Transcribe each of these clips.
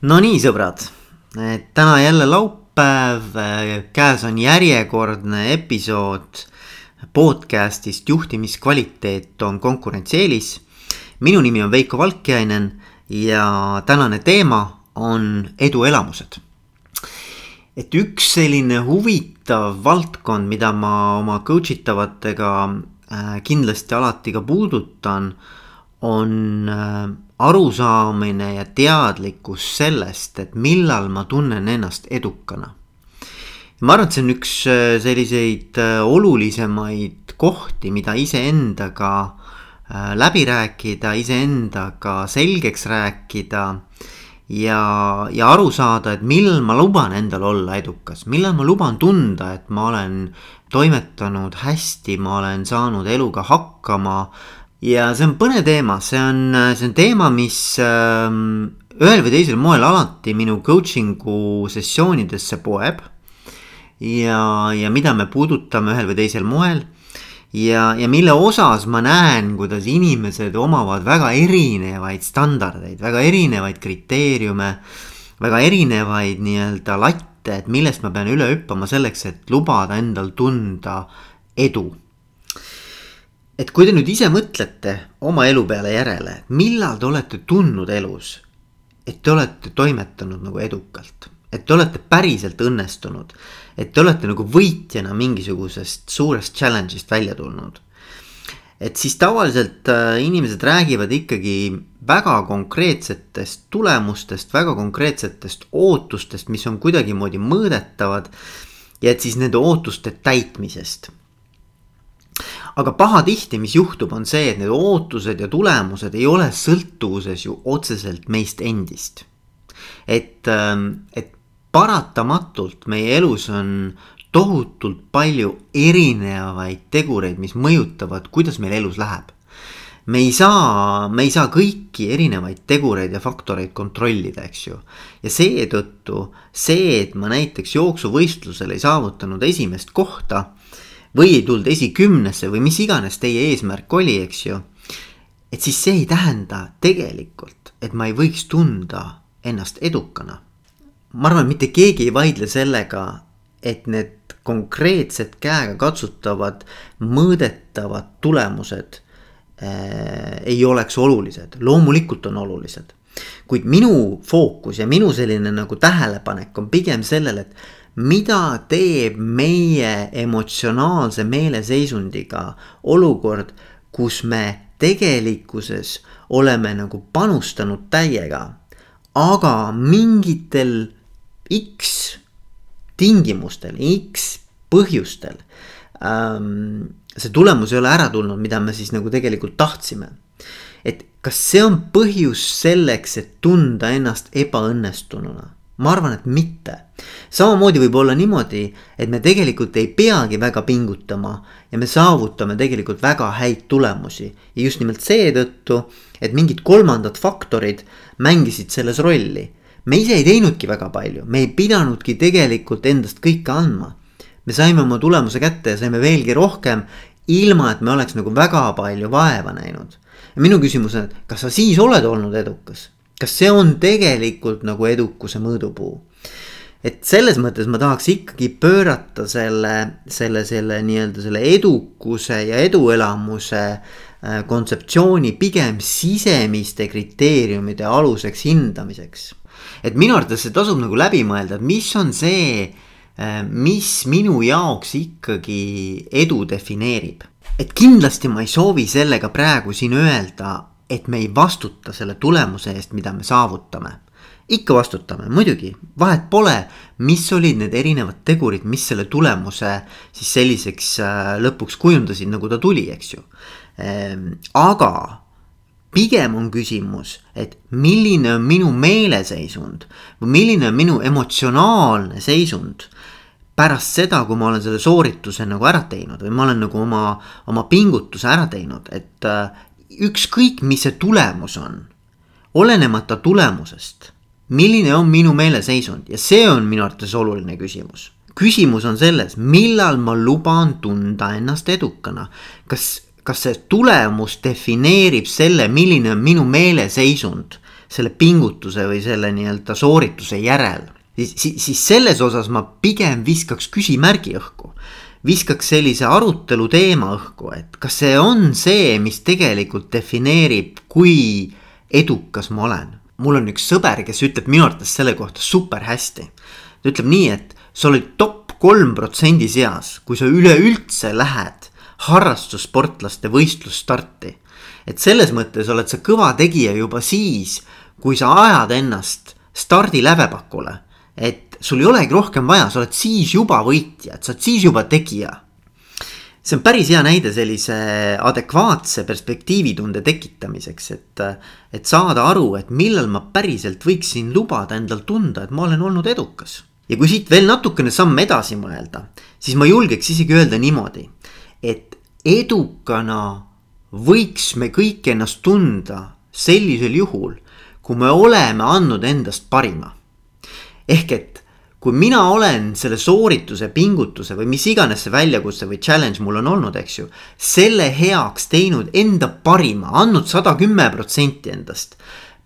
Nonii, sõbrad, täna jälle laupäev, käes on järjekordne episood podcast'ist Juhtimiskvaliteet on konkurentsieelis. minu nimi on Veiko Valkjainen ja tänane teema on eduelamused. et üks selline huvitav valdkond, mida ma oma coach itavatega äh, kindlasti alati ka puudutan, on äh, arusaamine ja teadlikkus sellest, et millal ma tunnen ennast edukana. ma arvan, et see on üks äh, selliseid äh, olulisemaid kohti, mida iseendaga läbi rääkida, iseendaga selgeks rääkida ja, ja aru saada, et millal ma luban endal olla edukas, millal ma luban tunda, et ma olen toimetanud hästi, ma olen saanud eluga hakkama ja see on põnev teema, see on, see on teema, mis äh, ühel või teisel moel alati minu coaching'u sessioonidesse poeb. ja, ja mida me puudutame ühel või teisel moel. ja, ja mille osas ma näen, kuidas inimesed omavad väga erinevaid standardeid, väga erinevaid kriteeriume. väga erinevaid nii-öelda latte, et millest ma pean üle hüppama selleks, et lubada endal tunda edu et kui te nüüd ise mõtlete oma elu peale järele, millal te olete tundnud elus, et te olete toimetanud nagu edukalt, et te olete päriselt õnnestunud, et te olete nagu võitjana mingisugusest suurest challenge'ist välja tulnud. et siis tavaliselt äh, inimesed räägivad ikkagi väga konkreetsetest tulemustest, väga konkreetsetest ootustest, mis on kuidagimoodi mõõdetavad. ja et siis nende ootuste täitmisest aga pahatihti, mis juhtub, on see, et need ootused ja tulemused ei ole sõltuvuses ju otseselt meist endist. et, ähm, et paratamatult meie elus on tohutult palju erinevaid tegureid, mis mõjutavad, kuidas meil elus läheb. me ei saa, me ei saa kõiki erinevaid tegureid ja faktoreid kontrollida, eks ju. ja seetõttu see, et ma näiteks jooksuvõistlusel ei saavutanud esimest kohta või ei tulnud esikümnesse või mis iganes teie eesmärk oli, eks ju. et siis see ei tähenda tegelikult, et ma ei võiks tunda ennast edukana. ma arvan, mitte keegi ei vaidle sellega, et need konkreetsed käegakatsutavad, mõõdetavad tulemused äh, ei oleks olulised, loomulikult on olulised. kuid minu fookus ja minu selline nagu tähelepanek on pigem sellel, et mida teeb meie emotsionaalse meeleseisundiga olukord, kus me tegelikkuses oleme nagu panustanud täiega, aga mingitel X tingimustel, X põhjustel ähm, see tulemus ei ole ära tulnud, mida me siis nagu tegelikult tahtsime. et kas see on põhjus selleks, et tunda ennast ebaõnnestununa? Ma arvan, et mitte. samamoodi võib olla niimoodi, et me tegelikult ei peagi väga pingutama ja me saavutame tegelikult väga häid tulemusi. ja just nimelt seetõttu, et mingid kolmandad faktorid mängisid selles rolli. me ise ei teinudki väga palju, me ei pidanudki tegelikult endast kõike andma. me saime oma tulemuse kätte ja saime veelgi rohkem, ilma et me oleks nagu väga palju vaeva näinud. minu küsimus on, et kas sa siis oled olnud edukas? Kas see on tegelikult nagu edukuse mõõdupuu? et selles mõttes ma tahaks ikkagi pöörata selle, selle, selle nii-öelda selle edukuse ja eduelamuse äh, kontseptsiooni pigem sisemiste kriteeriumide aluseks hindamiseks. et minu arvates see tasub nagu läbi mõelda, et mis on see, äh, mis minu jaoks ikkagi edu defineerib. et kindlasti ma ei soovi sellega praegu siin öelda, et me ei vastuta selle tulemuse eest, mida me saavutame. ikka vastutame, muidugi, vahet pole, mis olid need erinevad tegurid, mis selle tulemuse siis selliseks äh, lõpuks kujundasid, nagu ta tuli, eks ju. Ehm, aga pigem on küsimus, et milline on minu meeleseisund või milline on minu emotsionaalne seisund pärast seda, kui ma olen selle soorituse nagu ära teinud või ma olen nagu oma, oma pingutuse ära teinud, et äh, ükskõik, mis see tulemus on, olenemata tulemusest, milline on minu meeleseisund ja see on minu arvates oluline küsimus. küsimus on selles, millal ma luban tunda ennast edukana. kas, kas see tulemus defineerib selle, milline on minu meeleseisund selle pingutuse või selle nii-öelda soorituse järel. siis, siis, selles osas ma pigem viskaks küsimärgi õhku viskaks sellise arutelu teema õhku, et kas see on see, mis tegelikult defineerib, kui edukas ma olen. mul on üks sõber, kes ütleb minu arvates selle kohta super hästi. ta ütleb nii, et sa oled top kolm protsendi seas, kui sa üleüldse lähed harrastussportlaste võistlusstarti. et selles mõttes oled sa kõva tegija juba siis, kui sa ajad ennast stardilävepakule. et sul ei olegi rohkem vaja, sa oled siis juba võitja, et sa oled siis juba tegija. see on päris hea näide sellise adekvaatse perspektiivitunde tekitamiseks, et, et saada aru, et millal ma päriselt võiksin lubada endal tunda, et ma olen olnud edukas. ja kui siit veel natukene samm edasi mõelda, siis ma julgeks isegi öelda niimoodi, et edukana võiks me kõik ennast tunda sellisel juhul, kui me oleme andnud endast parima. ehk et kui mina olen selle soorituse, pingutuse või mis iganes see väljakutse või challenge mul on olnud, eks ju. selle heaks teinud enda parima, andnud sada kümme protsenti endast.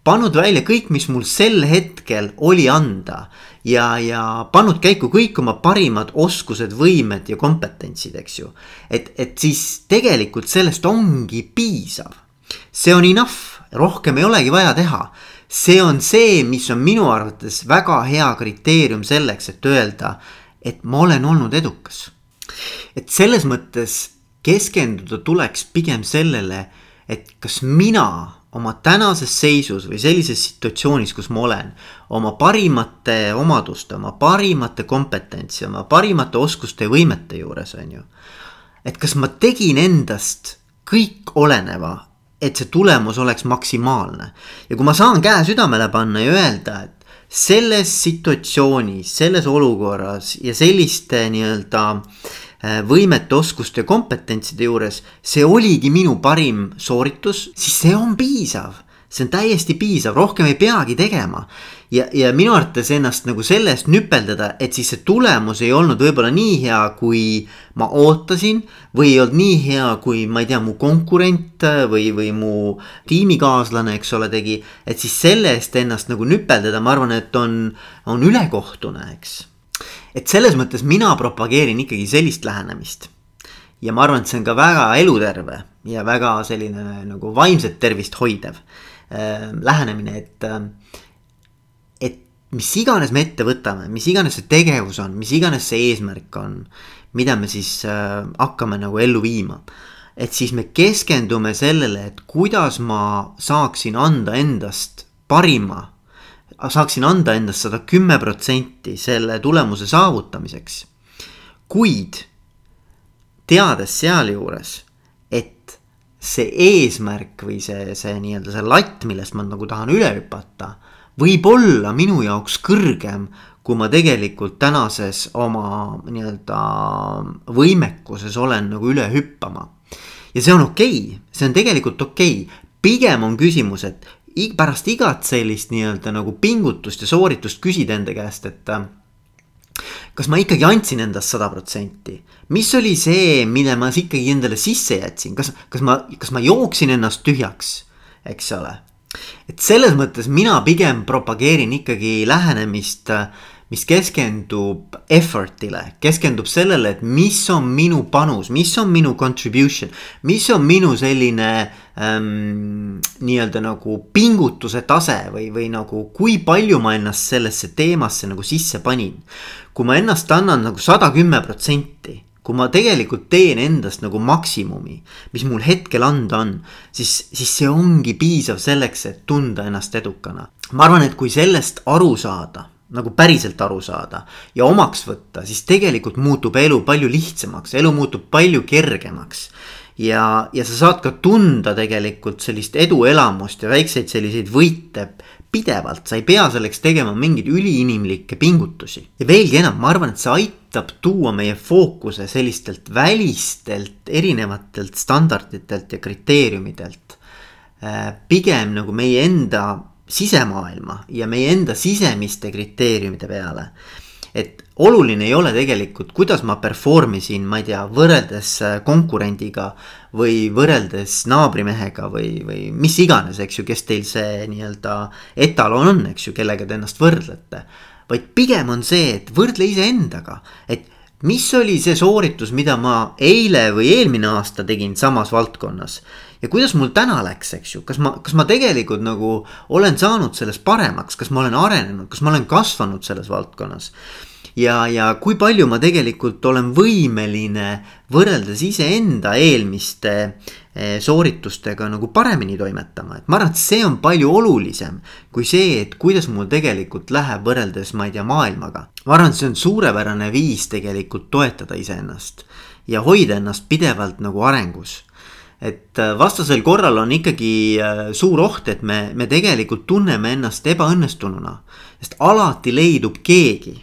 pannud välja kõik, mis mul sel hetkel oli anda ja, ja pannud käiku kõik oma parimad oskused, võimed ja kompetentsid, eks ju. et, et siis tegelikult sellest ongi piisav. see on enough, rohkem ei olegi vaja teha see on see, mis on minu arvates väga hea kriteerium selleks, et öelda, et ma olen olnud edukas. et selles mõttes keskenduda tuleks pigem sellele, et kas mina oma tänases seisus või sellises situatsioonis, kus ma olen, oma parimate omaduste, oma parimate kompetentsi, oma parimate oskuste ja võimete juures, on ju. et kas ma tegin endast kõik oleneva, et see tulemus oleks maksimaalne. ja kui ma saan käe südamele panna ja öelda, et selles situatsioonis, selles olukorras ja selliste nii-öelda äh, võimete, oskuste kompetentside juures, see oligi minu parim sooritus, siis see on piisav. See on täiesti piisav, rohkem ei peagi tegema ja, ja minu arvates ennast nagu sellest nüpeldada, et siis see tulemus ei olnud võib-olla nii hea, kui ma ootasin. või ei olnud nii hea, kui ma ei tea, mu konkurent või, või mu tiimikaaslane, eks ole, tegi. et siis selle eest ennast nagu nüpeldada, ma arvan, et on, on ülekohtune, eks. et selles mõttes mina propageerin ikkagi sellist lähenemist ja ma arvan, et see on ka väga eluterve ja väga selline nagu vaimset tervist hoidev lähenemine, et äh, mis iganes me ette võtame, mis iganes see tegevus on, mis iganes see eesmärk on, mida me siis äh, hakkame nagu ellu viima. et siis me keskendume sellele, et kuidas ma saaksin anda endast parima, saaksin anda endast sada kümme protsenti selle tulemuse saavutamiseks. kuid teades sealjuures, et see eesmärk või see, see nii-öelda see latt, millest ma nagu tahan üle hüpata võib olla minu jaoks kõrgem, kui ma tegelikult tänases oma nii-öelda võimekuses olen nagu üle hüppama. ja see on okei okay., see on tegelikult okei okay., pigem on küsimus, et pärast igat sellist nii-öelda nagu pingutust ja sooritust küsida enda käest, et kas ma ikkagi andsin endast sada protsenti, mis oli see, mille ma ikkagi endale sisse jätsin, kas, kas ma, kas ma jooksin ennast tühjaks, eks ole? Et selles mõttes mina pigem propageerin ikkagi lähenemist, mis keskendub effort'ile, keskendub sellele, et mis on minu panus, mis on minu contribution, mis on minu selline ähm, nii-öelda nagu pingutuse tase või, või nagu kui palju ma ennast sellesse teemasse nagu sisse panin. kui ma ennast annan nagu sada kümme protsenti kui ma tegelikult teen endast nagu maksimumi, mis mul hetkel anda on, siis, siis see ongi piisav selleks, et tunda ennast edukana. ma arvan, et kui sellest aru saada, nagu päriselt aru saada ja omaks võtta, siis tegelikult muutub elu palju lihtsamaks, elu muutub palju kergemaks ja, ja sa saad ka tunda tegelikult sellist eduelamust ja väikseid selliseid võite pidevalt, sa ei pea selleks tegema mingeid üliinimlikke pingutusi. ja veelgi enam, ma arvan, et see aitab tuua meie fookuse sellistelt välistelt erinevatelt standarditelt ja kriteeriumidelt. Äh, pigem nagu meie enda sisemaailma ja meie enda sisemiste kriteeriumide peale. et oluline ei ole tegelikult, kuidas ma perform isin, ma ei tea, võrreldes äh, konkurendiga. või võrreldes naabrimehega või, või mis iganes, eks ju, kes teil see nii-öelda etalon on, eks ju, kellega te ennast võrdlete. vaid pigem on see, et võrdle iseendaga, et mis oli see sooritus, mida ma eile või eelmine aasta tegin samas valdkonnas? Ja kuidas mul täna läks, eks ju, kas ma, kas ma tegelikult nagu olen saanud selles paremaks, kas ma olen arenenud, kas ma olen kasvanud selles valdkonnas? Ja, ja kui palju ma tegelikult olen võimeline võrreldes iseenda eelmiste sooritustega nagu paremini toimetama, et ma arvan, et see on palju olulisem kui see, et kuidas mul tegelikult läheb võrreldes, ma ei tea, maailmaga. ma arvan, et see on suurepärane viis tegelikult toetada iseennast ja hoida ennast pidevalt nagu arengus et eh, vastasel korral on ikkagi eh, suur oht, et me, me tegelikult tunneme ennast ebaõnnestununa. sest alati leidub keegi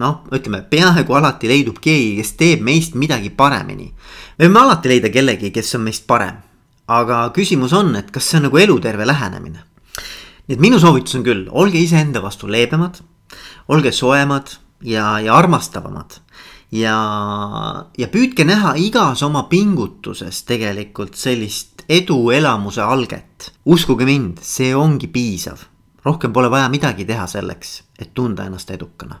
noh, ütleme peaaegu alati leidub keegi, kes teeb meist midagi paremini. me võime alati leida kellegi, kes on meist parem. aga küsimus on, et kas see on nagu eluterve lähenemine. nii et minu soovitus on küll, olge iseenda vastu leebemad, olge soemad ja, ja armastavamad. ja, ja püüdke näha igas oma pingutuses tegelikult sellist eduelamuse alget. uskuge mind, see ongi piisav. rohkem pole vaja midagi teha selleks, et tunda ennast edukana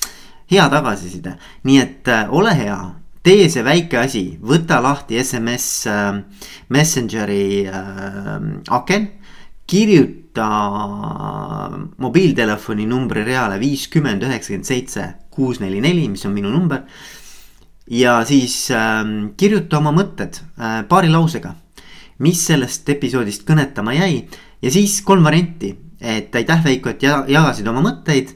hea tagasiside, nii et äh, ole hea, tee see väike asi, võta lahti SMS äh, Messengeri äh, aken. kirjuta mobiiltelefoni numbri reale viiskümmend üheksakümmend seitse kuus neli neli, mis on minu number. ja siis äh, kirjuta oma mõtted paari lausega, mis sellest episoodist kõnetama jäi. Ja siis kolm varianti, et aitäh Veiko, et jagasid oma mõtteid